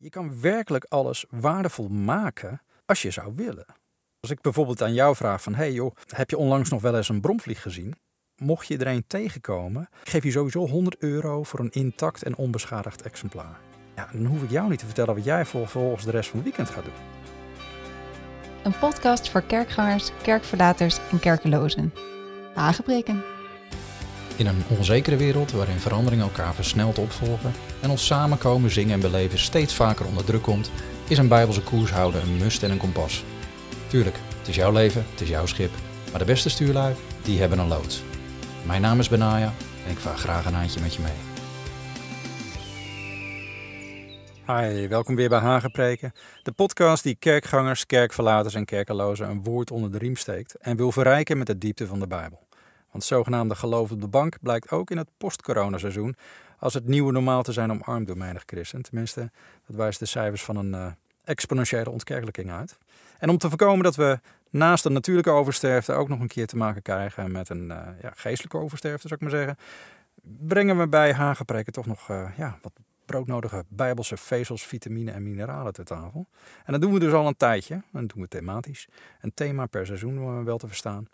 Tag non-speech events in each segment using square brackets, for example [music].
Je kan werkelijk alles waardevol maken als je zou willen. Als ik bijvoorbeeld aan jou vraag van, hey joh, heb je onlangs nog wel eens een bromvlieg gezien? Mocht je er een tegenkomen, geef je sowieso 100 euro voor een intact en onbeschadigd exemplaar. Ja, dan hoef ik jou niet te vertellen wat jij vervolgens de rest van het weekend gaat doen. Een podcast voor kerkgangers, kerkverlaters en kerkelozen. Hagebreken. In een onzekere wereld waarin veranderingen elkaar versneld opvolgen en ons samenkomen, zingen en beleven steeds vaker onder druk komt, is een bijbelse koershouden een must en een kompas. Tuurlijk, het is jouw leven, het is jouw schip, maar de beste stuurlui, die hebben een loods. Mijn naam is Benaya en ik vaar graag een eindje met je mee. Hi, welkom weer bij Hagepreken, de podcast die kerkgangers, kerkverlaters en kerkelozen een woord onder de riem steekt en wil verrijken met de diepte van de Bijbel. Want zogenaamde geloof op de bank blijkt ook in het post-coronaseizoen als het nieuwe normaal te zijn omarmd door christen. Tenminste, dat wijst de cijfers van een uh, exponentiële ontkerkelijking uit. En om te voorkomen dat we naast de natuurlijke oversterfte ook nog een keer te maken krijgen met een uh, ja, geestelijke oversterfte, zou ik maar zeggen, brengen we bij Hagepreken toch nog uh, ja, wat broodnodige bijbelse vezels, vitamine en mineralen ter tafel. En dat doen we dus al een tijdje. En dat doen we thematisch. Een thema per seizoen om wel te verstaan.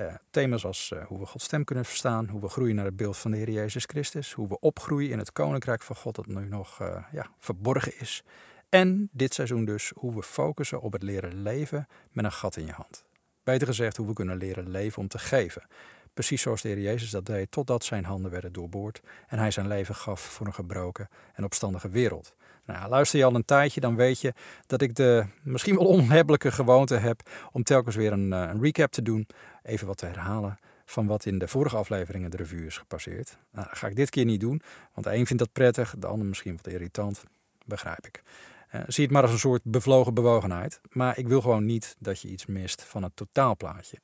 Uh, thema's als uh, hoe we Gods stem kunnen verstaan, hoe we groeien naar het beeld van de Heer Jezus Christus, hoe we opgroeien in het koninkrijk van God dat nu nog uh, ja, verborgen is. En dit seizoen dus hoe we focussen op het leren leven met een gat in je hand. Beter gezegd, hoe we kunnen leren leven om te geven. Precies zoals de Heer Jezus dat deed, totdat zijn handen werden doorboord en hij zijn leven gaf voor een gebroken en opstandige wereld. Nou, luister je al een tijdje, dan weet je dat ik de misschien wel onhebbelijke gewoonte heb om telkens weer een, een recap te doen, even wat te herhalen van wat in de vorige afleveringen de revue is gepasseerd. Nou, dat ga ik dit keer niet doen, want de een vindt dat prettig, de ander misschien wat irritant, begrijp ik. Uh, zie het maar als een soort bevlogen bewogenheid, maar ik wil gewoon niet dat je iets mist van het totaalplaatje.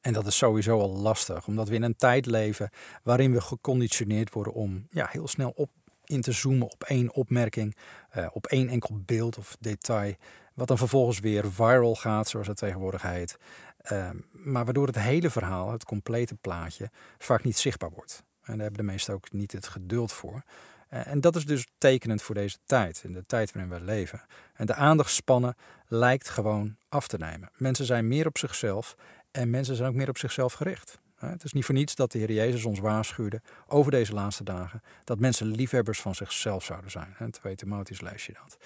En dat is sowieso al lastig, omdat we in een tijd leven waarin we geconditioneerd worden om ja, heel snel op in te zoomen op één opmerking, uh, op één enkel beeld of detail, wat dan vervolgens weer viral gaat, zoals het tegenwoordig heet. Uh, maar waardoor het hele verhaal, het complete plaatje, vaak niet zichtbaar wordt. En daar hebben de meesten ook niet het geduld voor. Uh, en dat is dus tekenend voor deze tijd, in de tijd waarin we leven. En de aandachtspannen lijkt gewoon af te nemen. Mensen zijn meer op zichzelf en mensen zijn ook meer op zichzelf gericht. Het is niet voor niets dat de Heer Jezus ons waarschuwde over deze laatste dagen dat mensen liefhebbers van zichzelf zouden zijn. En 2 Timotheus lees je dat.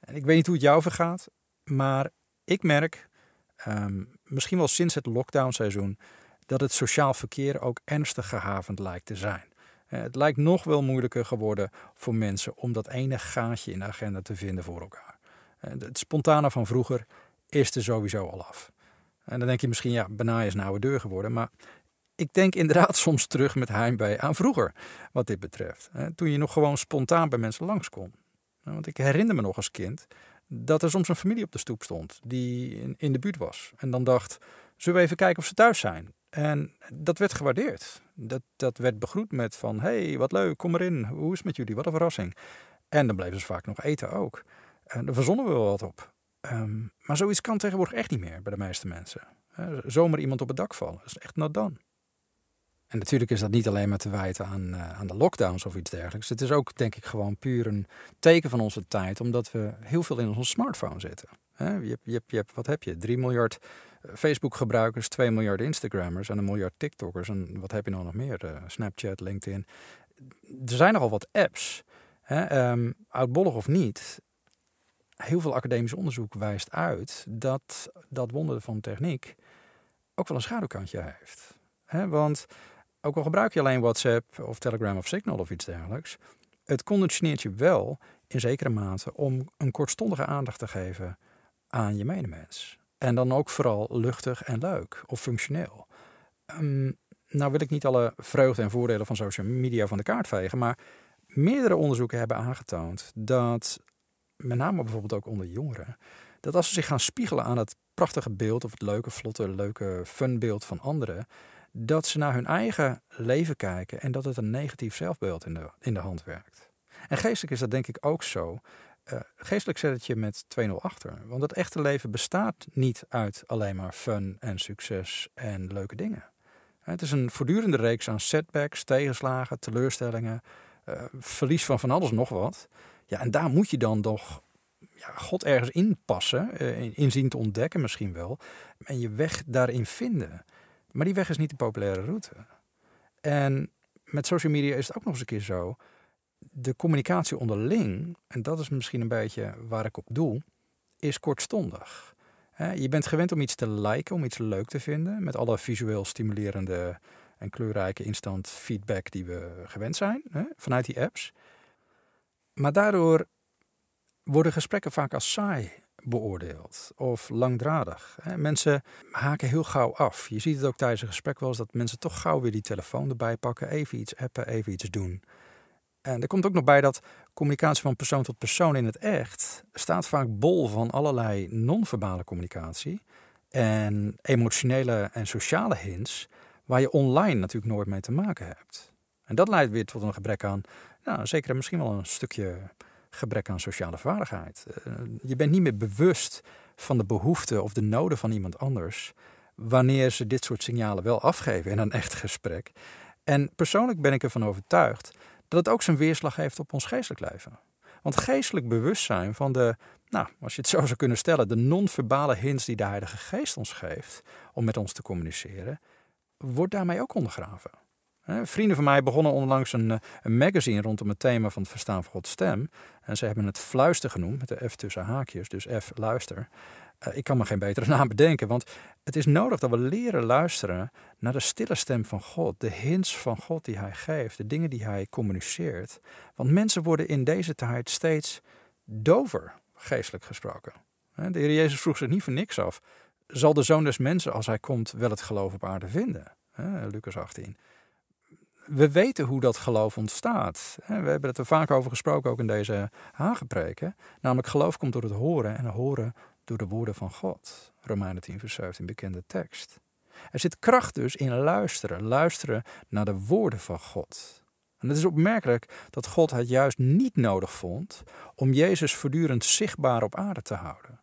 En ik weet niet hoe het jou vergaat, maar ik merk, um, misschien wel sinds het lockdownseizoen, dat het sociaal verkeer ook ernstig gehavend lijkt te zijn. Het lijkt nog wel moeilijker geworden voor mensen om dat ene gaatje in de agenda te vinden voor elkaar. Het spontane van vroeger is er sowieso al af. En dan denk je misschien, ja, Benaai is een oude deur geworden. Maar ik denk inderdaad [laughs] soms terug met heimwee aan vroeger, wat dit betreft. Toen je nog gewoon spontaan bij mensen langs kon. Want ik herinner me nog als kind dat er soms een familie op de stoep stond die in de buurt was. En dan dacht, zullen we even kijken of ze thuis zijn? En dat werd gewaardeerd. Dat, dat werd begroet met van, hey, wat leuk, kom erin. Hoe is het met jullie? Wat een verrassing. En dan bleven ze vaak nog eten ook. En daar verzonnen we wel wat op. Um, maar zoiets kan tegenwoordig echt niet meer bij de meeste mensen. zomaar iemand op het dak vallen, dat is echt not done. En natuurlijk is dat niet alleen maar te wijten aan, uh, aan de lockdowns of iets dergelijks. Het is ook, denk ik, gewoon puur een teken van onze tijd, omdat we heel veel in onze smartphone zitten. je, je, je wat heb je? 3 miljard eh, Facebook-gebruikers, 2 miljard Instagrammers en een miljard TikTokkers. En wat heb je nou nog meer? Uh, Snapchat, LinkedIn. Er zijn nogal wat apps. Um, oudbollig of niet, heel veel academisch onderzoek wijst uit dat dat wonder van techniek ook wel een schaduwkantje heeft. want ook al gebruik je alleen WhatsApp of Telegram of Signal of iets dergelijks, het conditioneert je wel in zekere mate om een kortstondige aandacht te geven aan je medemens. En dan ook vooral luchtig en leuk of functioneel. Um, nou wil ik niet alle vreugde en voordelen van social media van de kaart vegen, maar meerdere onderzoeken hebben aangetoond dat met name bijvoorbeeld ook onder jongeren, dat als ze zich gaan spiegelen aan het prachtige beeld of het leuke, vlotte, leuke funbeeld van anderen, dat ze naar hun eigen leven kijken en dat het een negatief zelfbeeld in de, in de hand werkt. En geestelijk is dat denk ik ook zo. Uh, geestelijk zet het je met 2-0 achter. Want het echte leven bestaat niet uit alleen maar fun en succes en leuke dingen. Het is een voortdurende reeks aan setbacks, tegenslagen, teleurstellingen, uh, verlies van van alles nog wat. Ja, en daar moet je dan toch ja, God ergens inpassen, uh, in zien te ontdekken misschien wel, en je weg daarin vinden. Maar die weg is niet de populaire route. En met social media is het ook nog eens een keer zo. De communicatie onderling, en dat is misschien een beetje waar ik op doel, is kortstondig. Je bent gewend om iets te liken, om iets leuk te vinden, met alle visueel stimulerende en kleurrijke instant feedback die we gewend zijn vanuit die apps. Maar daardoor worden gesprekken vaak als saai beoordeeld of langdradig. Mensen haken heel gauw af. Je ziet het ook tijdens een gesprek wel eens dat mensen toch gauw weer die telefoon erbij pakken, even iets appen, even iets doen. En er komt ook nog bij dat communicatie van persoon tot persoon in het echt staat vaak bol van allerlei non-verbale communicatie en emotionele en sociale hints waar je online natuurlijk nooit mee te maken hebt. En dat leidt weer tot een gebrek aan, nou, zeker misschien wel een stukje gebrek aan sociale vaardigheid. Eh, je bent niet meer bewust van de behoeften of de noden van iemand anders wanneer ze dit soort signalen wel afgeven in een echt gesprek. En persoonlijk ben ik ervan overtuigd dat het ook zijn weerslag heeft op ons geestelijk leven. Want geestelijk bewustzijn van de, nou, als je het zo zou kunnen stellen, de non-verbale hints die de Heilige Geest ons geeft om met ons te communiceren, wordt daarmee ook ondergraven. Vrienden van mij begonnen onlangs een, eh, een, magazine rondom het thema van het verstaan van Gods stem. En ze hebben het fluister genoemd, met de F tussen haakjes, dus F luister. Eh, ik kan me geen betere [laughs] naam bedenken, want het is nodig dat we leren luisteren naar de stille stem van God, de hints van God die Hij geeft, de dingen die Hij communiceert. Want mensen worden in deze tijd steeds dover, geestelijk gesproken. De Heer Jezus vroeg zich niet voor niks af. Zal de zoon des mensen, als hij komt, wel het geloof op aarde vinden? Lucas 18 we weten hoe dat geloof ontstaat. We hebben het er vaak over gesproken, ook in deze hagepreken. Namelijk geloof komt door het horen en horen door de woorden van God. Romeinen 10 vers 17, bekende tekst. Er zit kracht dus in luisteren. Luisteren naar de woorden van God. En het is opmerkelijk dat God het juist niet nodig vond om Jezus voortdurend zichtbaar op aarde te houden.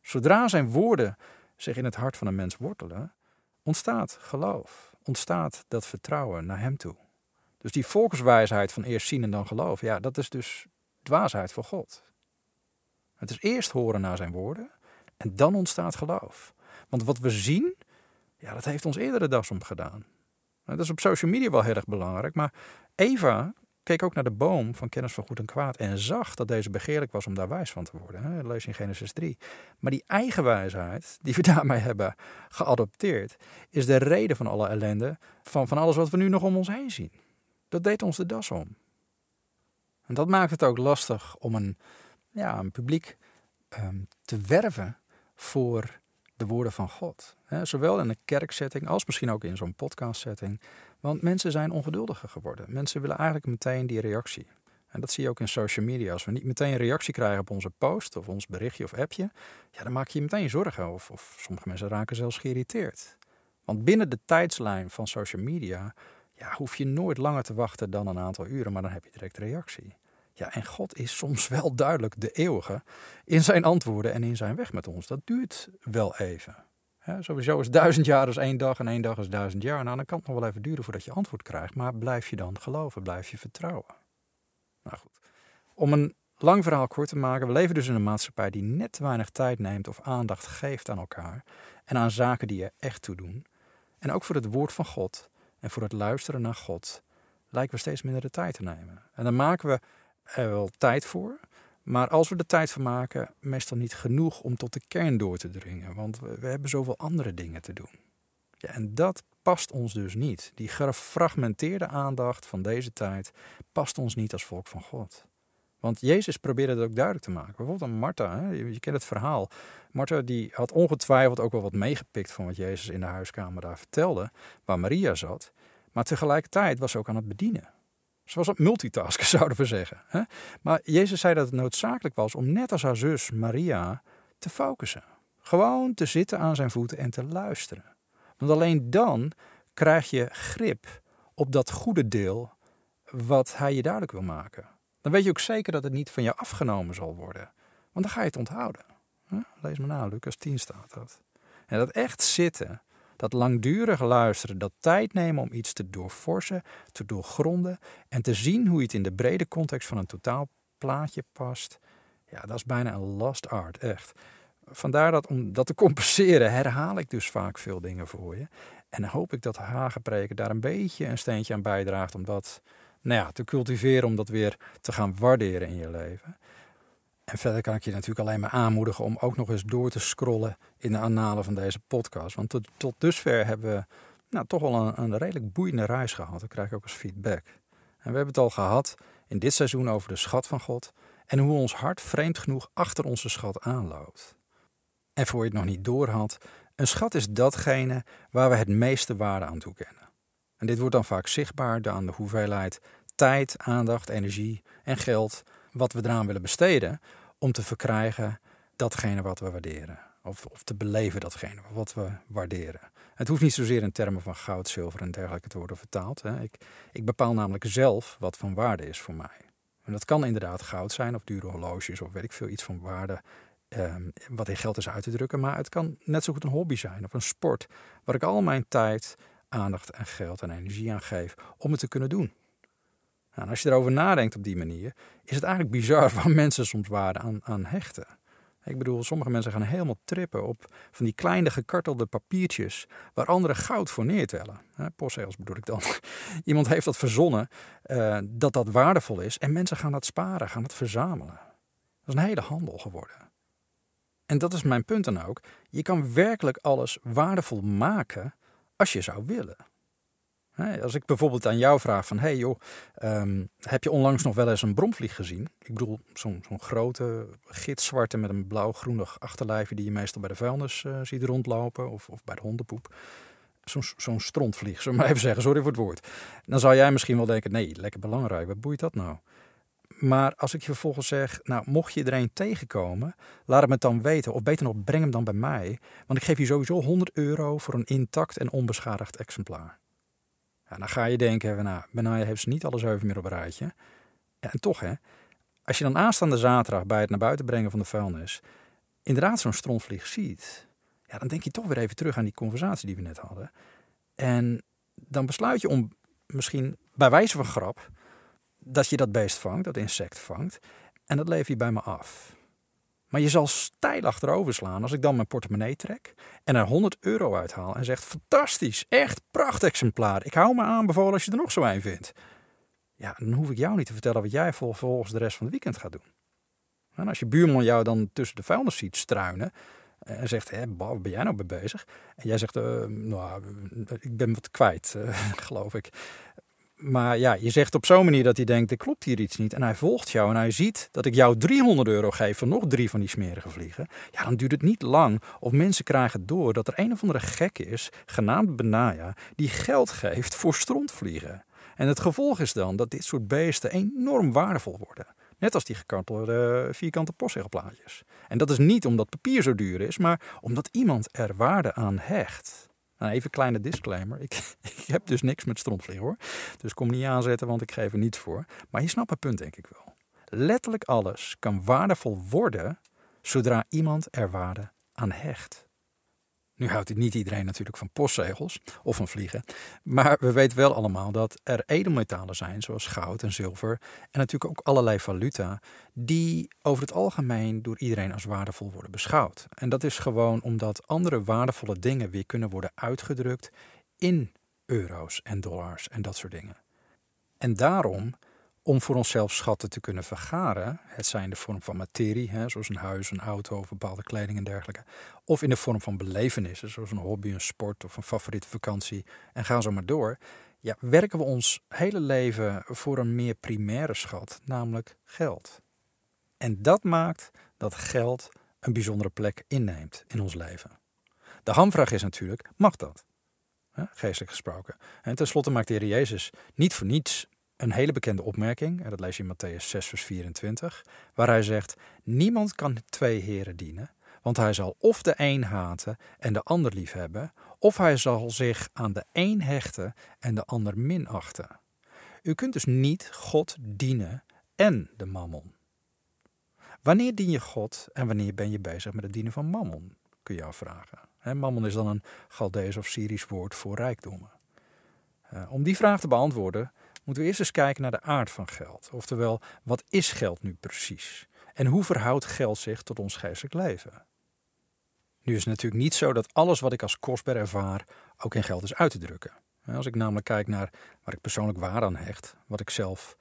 Zodra zijn woorden zich in het hart van een mens wortelen, ontstaat geloof ontstaat dat vertrouwen naar Hem toe. Dus die volkswijsheid van eerst zien en dan geloven, ja, dat is dus dwaasheid voor God. Het is eerst horen naar Zijn woorden en dan ontstaat geloof. Want wat we zien, ja, dat heeft ons eerder de das om gedaan. Dat is op social media wel heel erg belangrijk, maar Eva keek ook naar de boom van kennis van goed en kwaad en zag dat deze begeerlijk was om daar wijs van te worden. Lees in Genesis 3. Maar die eigen wijsheid, die we [laughs] daarmee hebben geadopteerd, is de reden van alle ellende, van, van alles wat we nu nog om ons heen zien. Dat deed ons de das om. En dat maakt het ook lastig om een, ja, een publiek ehm, te werven voor de woorden van God. zowel in een kerksetting als misschien ook in zo'n podcastsetting. Want mensen zijn ongeduldiger geworden. Mensen willen eigenlijk meteen die reactie. En dat zie je ook in social media. Als we niet meteen een reactie krijgen op onze post of ons berichtje of appje, ja, dan maak je je meteen zorgen. Of, of sommige mensen raken zelfs geïrriteerd. Want binnen de tijdslijn van social media ja, hoef je nooit langer te wachten dan een aantal uren, maar dan heb je direct reactie. Ja, en God is soms wel duidelijk de eeuwige in zijn antwoorden en in zijn weg met ons. Dat duurt wel even. Sowieso is duizend jaar als één dag en één dag is duizend jaar. Nou, dan kan het nog wel even duren voordat je antwoord krijgt. Maar blijf je dan geloven, blijf je vertrouwen. Nou goed, om een lang verhaal kort te maken. We leven dus in een maatschappij die net weinig tijd neemt of aandacht geeft aan elkaar. En aan zaken die er echt toe doen. En ook voor het woord van God en voor het luisteren naar God lijken we steeds minder de tijd te nemen. En dan maken we er wel tijd voor. Maar als we er tijd voor maken, meestal niet genoeg om tot de kern door te dringen. Want we, hebben zoveel andere dingen te doen. Ja, en dat past ons dus niet. Die gefragmenteerde aandacht van deze tijd past ons niet als volk van God. Want Jezus probeerde het ook duidelijk te maken. Bijvoorbeeld aan Martha? Je, kent het verhaal. Martha die had ongetwijfeld ook wel wat meegepikt van wat Jezus in de huiskamer daar vertelde, waar Maria zat. Maar tegelijkertijd was ze ook aan het bedienen. Was op multitasken, [laughs] zouden we zeggen. Hè? Maar Jezus zei dat het noodzakelijk was om net als haar zus Maria te focussen. Gewoon te zitten aan zijn voeten en te luisteren. Want alleen dan krijg je grip op dat goede deel wat hij je duidelijk wil maken. Dan weet je ook zeker dat het niet van je afgenomen zal worden. Want dan ga je het onthouden. Lees maar na, Lucas 10 staat dat. En dat echt zitten, dat langdurig luisteren, dat tijd nemen om iets te doorforsen, te doorgronden en te zien hoe het in de brede context van een totaal plaatje past, ja, dat is bijna een lost art, echt. Vandaar dat om dat te compenseren herhaal ik dus vaak veel dingen voor je. En hoop ik dat Hagenpreken daar een beetje een steentje aan bijdraagt om dat nou ja, te cultiveren, om dat weer te gaan waarderen in je leven. En verder kan ik je natuurlijk alleen maar aanmoedigen om ook nog eens door te scrollen in de annalen van deze podcast. Want tot, tot dusver hebben we nou, toch wel een, een redelijk boeiende reis gehad. Dat krijg ik ook als feedback. En we hebben het al gehad in dit seizoen over de schat van God en hoe ons hart vreemd genoeg achter onze schat aanloopt. En voor je het nog niet doorhad, een schat is datgene waar we het meeste waarde aan toekennen. En dit wordt dan vaak zichtbaar aan de hoeveelheid tijd, aandacht, energie en geld wat we eraan willen besteden om te verkrijgen datgene wat we waarderen. Of, of te beleven datgene wat we waarderen. Het hoeft niet zozeer in termen van goud, zilver en dergelijke te worden vertaald. Hè. Ik, ik bepaal namelijk zelf wat van waarde is voor mij. En dat kan inderdaad goud zijn of dure horloges of weet ik veel, iets van waarde Ehm, wat in geld is uit te drukken. Maar het kan net zo goed een hobby zijn of een sport. Waar ik al mijn tijd, aandacht en geld en energie aan geef om het te kunnen doen. Nou, als je erover nadenkt op die manier, is het eigenlijk bizar [laughs] waar mensen soms waarde aan, aan hechten. Ik bedoel, sommige mensen gaan helemaal trippen op van die kleine gekartelde papiertjes waar anderen goud voor neertellen. Postzegels bedoel ik dan. [laughs] Iemand heeft dat verzonnen uh, dat dat waardevol is en mensen gaan dat sparen, gaan het verzamelen. Dat is een hele handel geworden. En dat is mijn punt dan ook. Je kan werkelijk alles waardevol maken als je zou willen. Als ik bijvoorbeeld aan jou vraag van, hey joh, ehm, heb je onlangs nog wel eens een bromvlieg gezien? Ik bedoel, zo'n zo'n grote gitzwarte met een blauw-groenig achterlijfje die je meestal bij de vuilnis uh, ziet rondlopen of, of bij de hondenpoep. Zo'n zo'n strontvlieg, zullen we maar even zeggen, sorry voor het woord. Dan zou jij misschien wel denken, nee, lekker belangrijk, wat boeit dat nou? Maar als ik je vervolgens zeg, nou, mocht je er een tegenkomen, laat het me dan weten. Of beter nog, breng hem dan bij mij. Want ik geef je sowieso 100 euro voor een intact en onbeschadigd exemplaar. Ja, dan ga je denken, nou, heeft ze niet alle zeven meer op een rijtje. En toch, hè, als je dan aanstaande zaterdag bij het naar buiten brengen van de vuilnis, inderdaad zo'n strontvlieg ziet, ja, dan denk je toch weer even terug aan die conversatie die we net hadden. En dan besluit je om misschien bij wijze van grap dat je dat beest vangt, dat insect vangt, en dat leef je bij me af. Maar je zal stijl achterover slaan als ik dan mijn portemonnee trek en er 100 euro uithaal en zegt: Fantastisch, echt prachtexemplaar. Ik hou me aanbevolen als je er nog zo een vindt. Ja, dan hoef ik jou niet te vertellen wat jij volgens de rest van het weekend gaat doen. En als je buurman jou dan tussen de vuilnis ziet struinen en zegt: Hé, wat ben jij nou mee bezig? En jij zegt: uh, Nou, ik ben wat kwijt, uh, [laughs] geloof ik maar ja, je zegt op zo'n manier dat hij denkt, er klopt hier iets niet. En hij volgt jou en hij ziet dat ik jou 300 euro geef voor nog drie van die smerige vliegen. Ja, dan duurt het niet lang of mensen krijgen door dat er een of andere gek is, genaamd Benaya, die geld geeft voor strontvliegen. En het gevolg is dan dat dit soort beesten enorm waardevol worden. Net als die gekantelde vierkante postzegelplaatjes. En dat is niet omdat papier zo duur is, maar omdat iemand er waarde aan hecht. Nou, even een kleine disclaimer. Ik, [laughs] ik heb dus niks met strontvliegen hoor. Dus kom niet aanzetten, want ik geef er niets voor. Maar je snapt het punt denk ik wel. Letterlijk alles kan waardevol worden zodra iemand er waarde aan hecht. Nu houdt niet iedereen natuurlijk van postzegels of van vliegen. Maar we weten wel allemaal dat er edelmetalen zijn, zoals goud en zilver. En natuurlijk ook allerlei valuta, die over het algemeen door iedereen als waardevol worden beschouwd. En dat is gewoon omdat andere waardevolle dingen weer kunnen worden uitgedrukt in euro's en dollars en dat soort dingen. En daarom om voor onszelf schatten te kunnen vergaren, het zijn de vorm van materie, hè, zoals een huis, een auto, bepaalde kleding en dergelijke, of in de vorm van belevenissen, zoals een hobby, een sport of een favoriete vakantie, en ga zo maar door, ja, werken we ons hele leven voor een meer primaire schat, namelijk geld. En dat maakt dat geld een bijzondere plek inneemt in ons leven. De hamvraag is natuurlijk, mag dat? geestelijk gesproken. En tenslotte maakt de Heer Jezus niet voor niets een hele bekende opmerking, en dat lees je in Matthäus 6, vers 24, waar hij zegt: Niemand kan twee heren dienen, want hij zal of de een haten en de ander liefhebben, of hij zal zich aan de een hechten en de ander minachten. U kunt dus niet God dienen en de mammon. Wanneer dien je God en wanneer ben je bezig met het dienen van mammon? Kun je afvragen. mammon is dan een Galdees of Syrisch woord voor rijkdommen. Uh, om die vraag te beantwoorden moeten we eerst eens kijken naar de aard van geld. Oftewel, wat is geld nu precies? En hoe verhoudt geld zich tot ons geestelijk leven? Nu is het natuurlijk niet zo dat alles wat ik als kostbaar ervaar ook in geld is uit te drukken. Als ik namelijk kijk naar waar ik persoonlijk waar aan hecht, wat ik zelf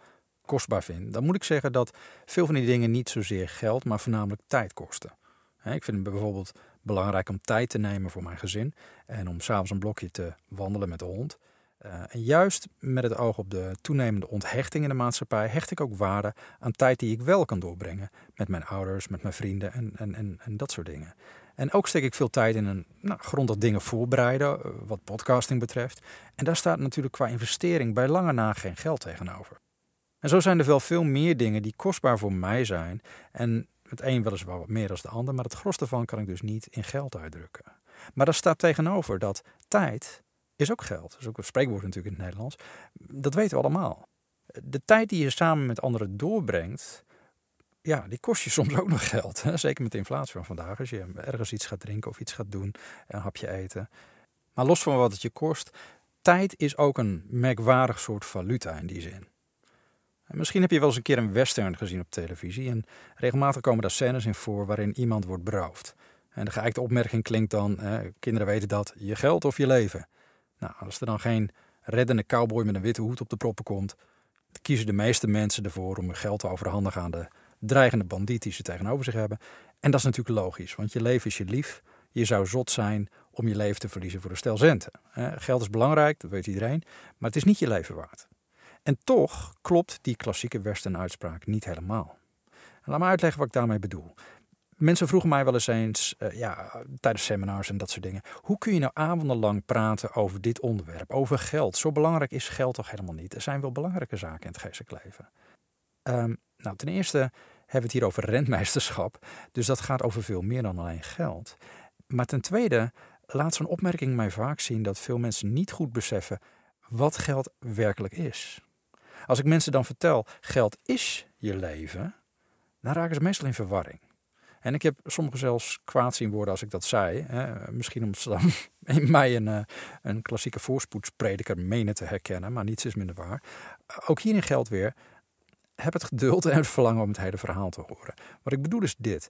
kostbaar vind, dan moet ik zeggen dat veel van die dingen niet zozeer geld, maar voornamelijk tijd kosten. Ik vind het bijvoorbeeld belangrijk om tijd te nemen voor mijn gezin en om s'avonds een blokje te wandelen met de hond. Eh, en juist met het oog op de toenemende onthechting in de maatschappij hecht ik ook waarde aan tijd die ik wel kan doorbrengen met mijn ouders, met mijn vrienden en, en, en, dat soort dingen. En ook steek ik veel tijd in een nou, grondig dingen voorbereiden, eh, wat podcasting betreft. En daar staat natuurlijk qua investering bij lange na geen geld tegenover. En zo zijn er wel veel meer dingen die kostbaar voor mij zijn. En het een weliswaar wat meer dan de ander, maar het gros daarvan kan ik dus niet in geld uitdrukken. Maar daar staat tegenover dat tijd is ook geld. Dat is ook een spreekwoord natuurlijk in het Nederlands. Dat weten we allemaal. De tijd die je samen met anderen doorbrengt, ja, die kost je [laughs] soms ook nog geld. Hè? Zeker met de inflatie van vandaag. Als je ergens iets gaat drinken of iets gaat doen, een hapje eten. Maar los van wat het je kost, tijd is ook een merkwaardig soort valuta in die zin. misschien heb je wel eens een keer een western gezien op televisie. En regelmatig komen daar scènes in voor waarin iemand wordt beroofd. En de geëikte opmerking klinkt dan: kinderen weten dat, je geld of je leven. Nou, als er dan geen reddende cowboy met een witte hoed op de proppen komt, kiezen de meeste mensen ervoor om hun geld te overhandigen aan de dreigende bandiet die ze tegenover zich hebben. En dat is natuurlijk logisch, want je leven is je lief. Je zou zot zijn om je leven te verliezen voor een stel centen. Geld is belangrijk, dat weet iedereen, maar het is niet je leven waard. En toch klopt die klassieke Western-uitspraak niet helemaal. laat me uitleggen wat ik daarmee bedoel. Mensen vroegen mij wel eens eens, uh, ja, tijdens seminars en dat soort dingen. Hoe kun je nou avondenlang praten over dit onderwerp, over geld? Zo belangrijk is geld toch helemaal niet? Er zijn wel belangrijke zaken in het geestelijk leven. Um, nou, ten eerste hebben we het hier over rentmeesterschap. Dus dat gaat over veel meer dan alleen geld. Maar ten tweede laat zo'n opmerking mij vaak zien dat veel mensen niet goed beseffen wat geld werkelijk is. Als ik mensen dan vertel, geld is je leven, dan raken ze meestal in verwarring. En ik heb sommigen zelfs kwaad zien worden als ik dat zei. Hè. Misschien omdat ze dan [laughs] in mij een, eh, een klassieke voorspoedsprediker menen te herkennen, maar niets is minder waar. Ook hierin geldt weer, heb het geduld en het verlangen om het hele verhaal te horen. Wat ik bedoel is dit.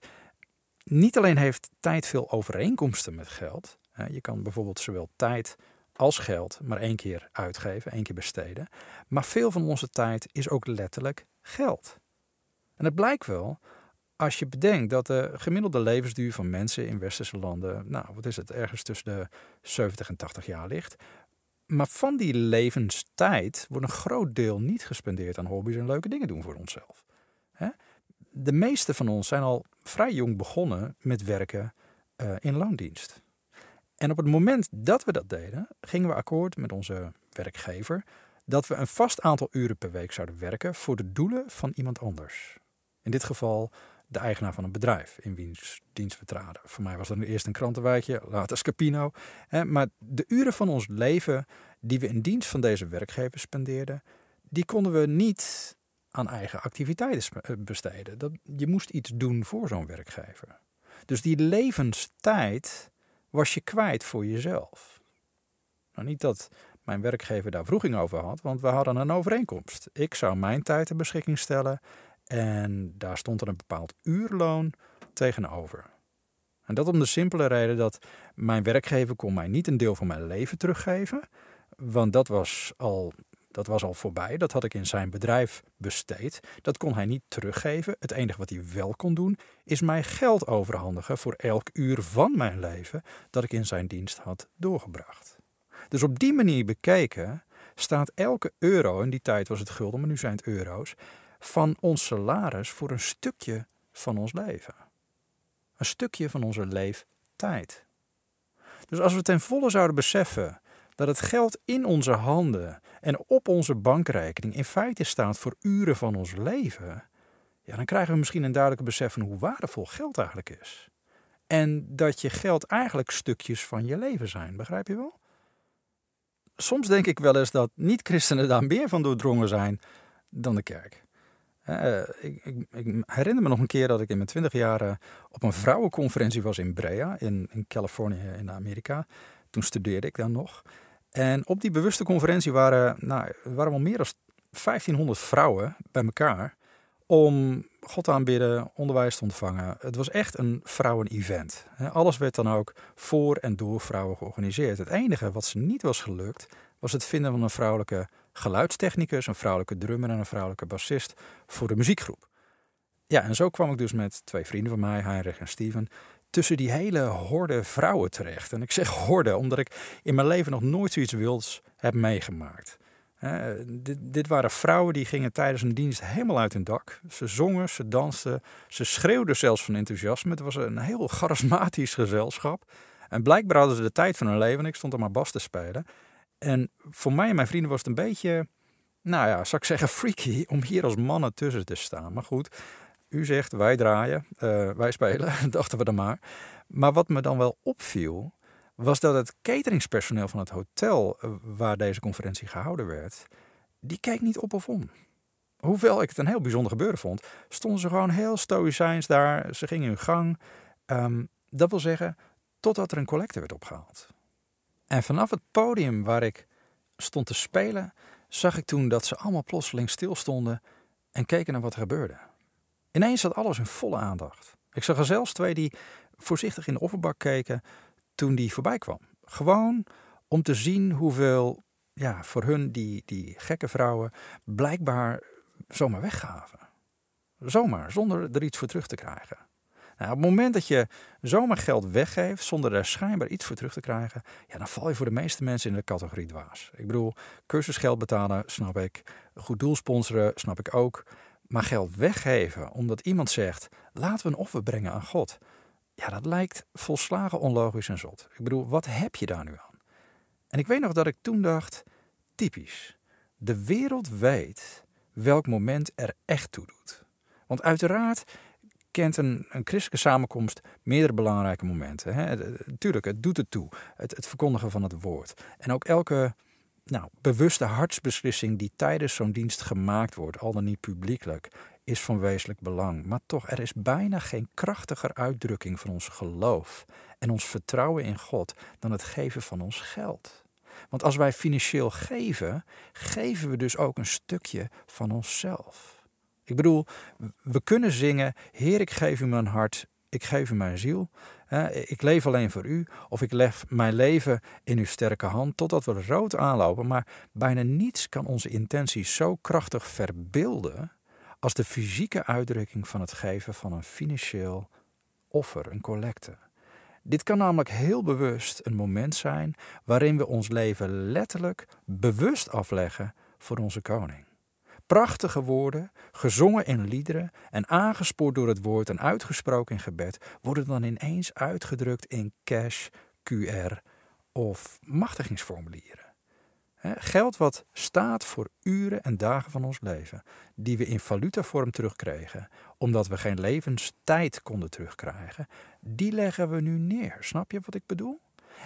Niet alleen heeft tijd veel overeenkomsten met geld. Je kan bijvoorbeeld zowel tijd als geld maar één keer uitgeven, één keer besteden. Maar veel van onze tijd is ook letterlijk geld. En het blijkt wel als je bedenkt dat de gemiddelde levensduur van mensen in westerse landen, nou wat is het, ergens tussen de 70 en 80 jaar ligt. Maar van die levenstijd wordt een groot deel niet gespendeerd aan hobby's en leuke dingen doen voor onszelf. De meeste van ons zijn al vrij jong begonnen met werken uh, in loondienst. En op het moment dat we dat deden, gingen we akkoord met onze werkgever dat we een vast aantal uren per week zouden werken voor de doelen van iemand anders. In dit geval de eigenaar van een bedrijf in wiens dienst we traden. Voor mij was dat eerst een krantenwijkje, later Scapino. Maar de uren van ons leven die we in dienst van deze werkgever spendeerden, die konden we niet aan eigen activiteiten eh, besteden. Dat, je moest iets doen voor zo'n werkgever. Dus die levenstijd was je kwijt voor jezelf. Nou, niet dat mijn werkgever daar vroeging over had, want we hadden een overeenkomst. Ik zou mijn tijd ter beschikking stellen en daar stond er een bepaald uurloon tegenover. En dat om de simpele reden dat mijn werkgever kon mij niet een deel van mijn leven teruggeven. Want dat was al, dat was al voorbij. Dat had ik in zijn bedrijf besteed. Dat kon hij niet teruggeven. Het enige wat hij wel kon doen, is mij geld overhandigen voor elk uur van mijn leven dat ik in zijn dienst had doorgebracht. Dus op die manier bekeken staat elke euro, in die tijd was het gulden, maar nu zijn het euro's, van ons salaris voor een stukje van ons leven. Een stukje van onze leeftijd. Dus als we ten volle zouden beseffen dat het geld in onze handen en op onze bankrekening in feite staat voor uren van ons leven, ja, dan krijgen we misschien een duidelijke besef van hoe waardevol geld eigenlijk is. En dat je geld eigenlijk stukjes van je leven zijn, begrijp je wel? Soms denk ik wel eens dat niet-christenen daar meer van doordrongen zijn dan de kerk. Uh, ik, herinner me nog een keer dat ik in mijn twintig jaar op een vrouwenconferentie was in Brea, in, Californië in Amerika. Toen studeerde ik dan nog. En op die bewuste conferentie waren, nou, waren wel meer dan 1500 vrouwen bij elkaar om God aanbidden, onderwijs te ontvangen. Het was echt een vrouwen-event. Alles werd dan ook voor en door vrouwen georganiseerd. Het enige wat ze niet was gelukt, was het vinden van een vrouwelijke geluidstechnicus, een vrouwelijke drummer en een vrouwelijke bassist voor de muziekgroep. Ja, en zo kwam ik dus met twee vrienden van mij, Heinrich en Steven, tussen die hele horde vrouwen terecht. En ik zeg horde omdat ik in mijn leven nog nooit zoiets wilds heb meegemaakt. dit, dit, waren vrouwen die gingen tijdens een dienst helemaal uit hun dak. Ze zongen, ze dansten, ze schreeuwden zelfs van enthousiasme. Het was een heel charismatisch gezelschap. En blijkbaar hadden ze de tijd van hun leven. Ik stond er maar bas te spelen. En voor mij en mijn vrienden was het een beetje, nou ja, zou ik zeggen, freaky om hier als mannen tussen te staan. Maar goed, u zegt wij draaien, uh, wij spelen, [laughs] dachten we dan maar. Maar wat me dan wel opviel, was dat het cateringspersoneel van het hotel eh, waar deze conferentie gehouden werd, die keek niet op of om. Hoewel ik het een heel bijzonder gebeuren vond, stonden ze gewoon heel stoïcijns daar. Ze gingen hun gang. Um, dat wil zeggen, totdat er een collecte werd opgehaald. En vanaf het podium waar ik stond te spelen, zag ik toen dat ze allemaal plotseling stilstonden en keken naar wat er gebeurde. Ineens zat alles in volle aandacht. Ik zag er zelfs twee die voorzichtig in de offerbak keken toen die voorbij kwam. Gewoon om te zien hoeveel, ja, voor hun die, die gekke vrouwen blijkbaar zomaar weggaven. Zomaar, zonder er iets voor terug te krijgen. Nou, op het moment dat je zomaar geld weggeeft zonder er schijnbaar iets voor terug te krijgen, ja, dan val je voor de meeste mensen in de categorie dwaas. Ik bedoel, cursusgeld betalen, snap ik. Goed doel sponsoren, snap ik ook. Maar geld weggeven omdat iemand zegt: laten we een offer brengen aan God. Ja, dat lijkt volslagen onlogisch en zot. Ik bedoel, wat heb je daar nu aan? En ik weet nog dat ik toen dacht: typisch. De wereld weet welk moment er echt toe doet. Want uiteraard kent een, een christelijke samenkomst meerdere belangrijke momenten. Hè? Tuurlijk, het doet het toe. Het, het verkondigen van het woord. En ook elke nou, bewuste hartsbeslissing die tijdens zo'n dienst gemaakt wordt, al dan niet publiekelijk, is van wezenlijk belang. Maar toch, er is bijna geen krachtiger uitdrukking van ons geloof en ons vertrouwen in God dan het geven van ons geld. Want als wij financieel geven, geven we dus ook een stukje van onszelf. Ik bedoel, we kunnen zingen: Heer, ik geef u mijn hart, ik geef u mijn ziel. Ik leef alleen voor u, of ik leg mijn leven in uw sterke hand totdat we rood aanlopen. Maar bijna niets kan onze intentie zo krachtig verbeelden als de fysieke uitdrukking van het geven van een financieel offer, een collecte. Dit kan namelijk heel bewust een moment zijn waarin we ons leven letterlijk bewust afleggen voor onze koning. Prachtige woorden, gezongen in liederen en aangespoord door het woord en uitgesproken in gebed, worden dan ineens uitgedrukt in cash, QR of machtigingsformulieren. Geld wat staat voor uren en dagen van ons leven, die we in valutavorm terugkregen, omdat we geen levenstijd konden terugkrijgen, die leggen we nu neer. Snap je wat ik bedoel?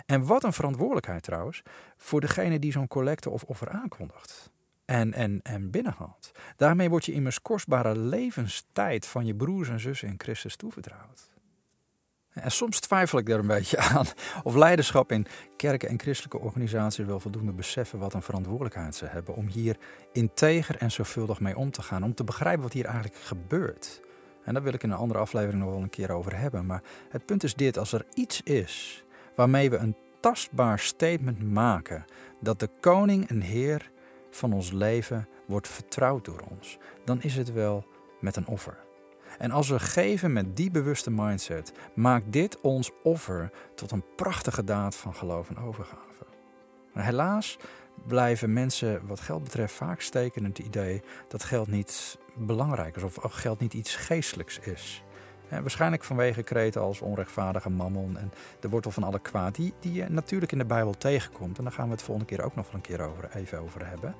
En wat een verantwoordelijkheid trouwens voor degene die zo'n collecte of offer aankondigt en, en, en binnenhaalt. Daarmee wordt je immers kostbare levenstijd van je broers en zussen in Christus toevertrouwd. En soms twijfel ik er een beetje [laughs] aan of leiderschap in kerken en christelijke organisaties wel voldoende beseffen wat een verantwoordelijkheid ze hebben om hier integer en zorgvuldig mee om te gaan, om te begrijpen wat hier eigenlijk gebeurt. En daar wil ik in een andere aflevering nog wel een keer over hebben. Maar het punt is dit: als er iets is waarmee we een tastbaar statement maken dat de koning en heer van ons leven wordt vertrouwd door ons, dan is het wel met een offer. En als we geven met die bewuste mindset, maakt dit ons offer tot een prachtige daad van geloof en overgave. Maar helaas blijven mensen wat geld betreft vaak steken in het idee dat geld niet belangrijk is of geld niet iets geestelijks is. Waarschijnlijk vanwege kreten als onrechtvaardige mammon en de wortel van alle kwaad, die, die je natuurlijk in de Bijbel tegenkomt. En daar gaan we het volgende keer ook nog wel een keer over, even over hebben.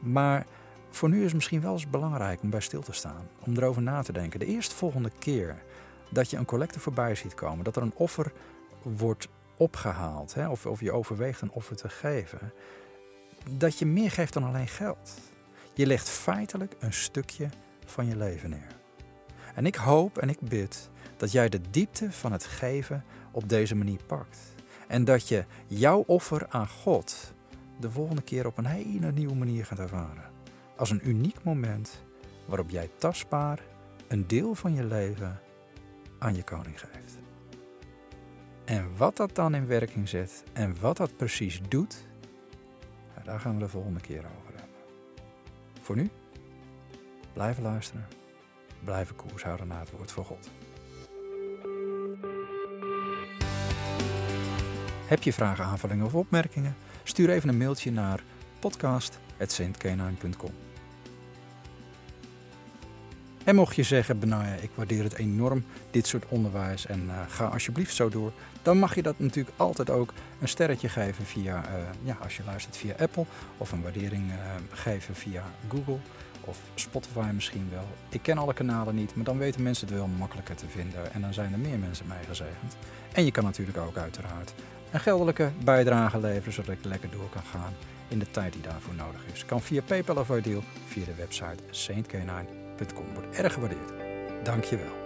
Maar voor nu is het misschien wel eens belangrijk om bij stil te staan, om erover na te denken. De eerstvolgende keer dat je een collecte voorbij ziet komen, dat er een offer wordt opgehaald, hè, of, of je overweegt een offer te geven, dat je meer geeft dan alleen geld. Je legt feitelijk een stukje van je leven neer. En ik hoop en ik bid dat jij de diepte van het geven op deze manier pakt. En dat je jouw offer aan God de volgende keer op een hele nieuwe manier gaat ervaren. als een uniek moment waarop jij tastbaar een deel van je leven aan je koning geeft. En wat dat dan in werking zet en wat dat precies doet, daar gaan we de volgende keer over hebben. Voor nu, blijven luisteren, blijven koers houden naar het woord van God. Heb je vragen, aanvullingen of opmerkingen? Stuur even een mailtje naar podcast.saintkenine.com. En mocht je zeggen, Benaya, ik waardeer het enorm, dit soort onderwijs en uh, ga alsjeblieft zo door. Dan mag je dat natuurlijk altijd ook een sterretje geven via, uh, ja, als je luistert via Apple. Of een waardering uh, geven via Google of Spotify misschien wel. Ik ken alle kanalen niet, maar dan weten mensen het wel makkelijker te vinden. En dan zijn er meer mensen mee gezegend. En je kan natuurlijk ook uiteraard een geldelijke bijdrage leveren, zodat ik lekker door kan gaan in de tijd die daarvoor nodig is. Kan via PayPal of Ideal, via de website saintk9.com. Wordt erg gewaardeerd. Dankjewel.